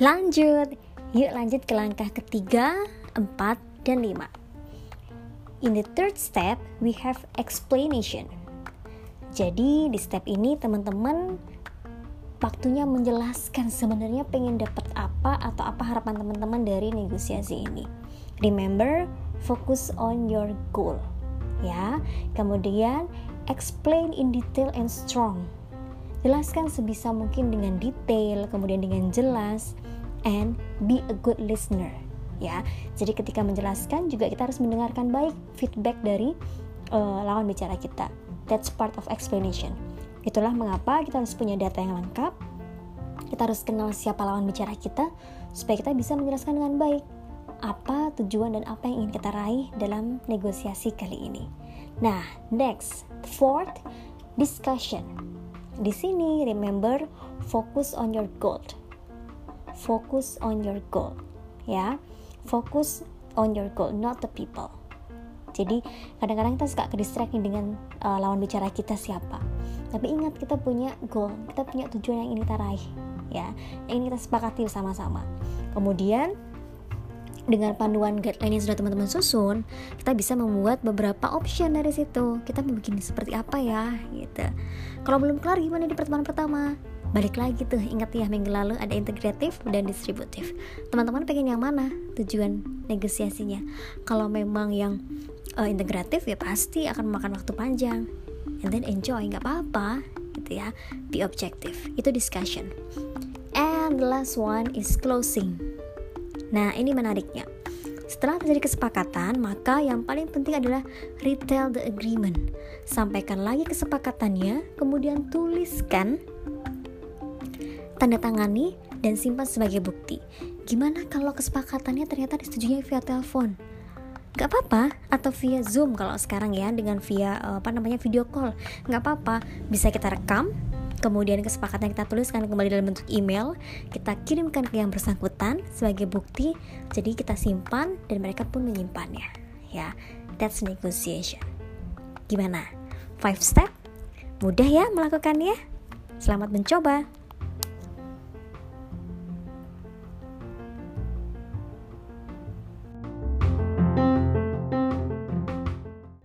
Lanjut, yuk lanjut ke langkah ketiga, empat, dan lima. In the third step, we have explanation. Jadi di step ini teman-teman waktunya menjelaskan sebenarnya pengen dapat apa atau apa harapan teman-teman dari negosiasi ini. Remember, focus on your goal. Ya. Kemudian explain in detail and strong. Jelaskan sebisa mungkin dengan detail, kemudian dengan jelas and be a good listener. Ya. Jadi ketika menjelaskan juga kita harus mendengarkan baik feedback dari uh, lawan bicara kita. That's part of explanation Itulah mengapa kita harus punya data yang lengkap. Kita harus kenal siapa lawan bicara kita supaya kita bisa menjelaskan dengan baik apa tujuan dan apa yang ingin kita raih dalam negosiasi kali ini. Nah, next, fourth, discussion. Di sini, remember, focus on your goal. Focus on your goal, ya. Focus on your goal, not the people. Jadi, kadang-kadang kita suka ke distracting dengan uh, lawan bicara kita siapa tapi ingat kita punya goal kita punya tujuan yang ingin kita raih ya yang ingin kita sepakati bersama-sama kemudian dengan panduan guideline yang sudah teman-teman susun, kita bisa membuat beberapa option dari situ. Kita mau bikin seperti apa ya, gitu. Kalau belum kelar gimana di pertemuan pertama? Balik lagi tuh, ingat ya minggu lalu ada integratif dan distributif. Teman-teman pengen yang mana tujuan negosiasinya? Kalau memang yang uh, integratif ya pasti akan memakan waktu panjang and then enjoy nggak apa-apa gitu ya be objective itu discussion and the last one is closing nah ini menariknya setelah terjadi kesepakatan, maka yang paling penting adalah retell the agreement. Sampaikan lagi kesepakatannya, kemudian tuliskan, tanda tangani, dan simpan sebagai bukti. Gimana kalau kesepakatannya ternyata disetujui via telepon? nggak apa-apa atau via zoom kalau sekarang ya dengan via uh, apa namanya video call nggak apa-apa bisa kita rekam kemudian kesepakatan kita tuliskan kembali dalam bentuk email kita kirimkan ke yang bersangkutan sebagai bukti jadi kita simpan dan mereka pun menyimpannya. Ya that's negotiation. Gimana? Five step? Mudah ya melakukannya? Selamat mencoba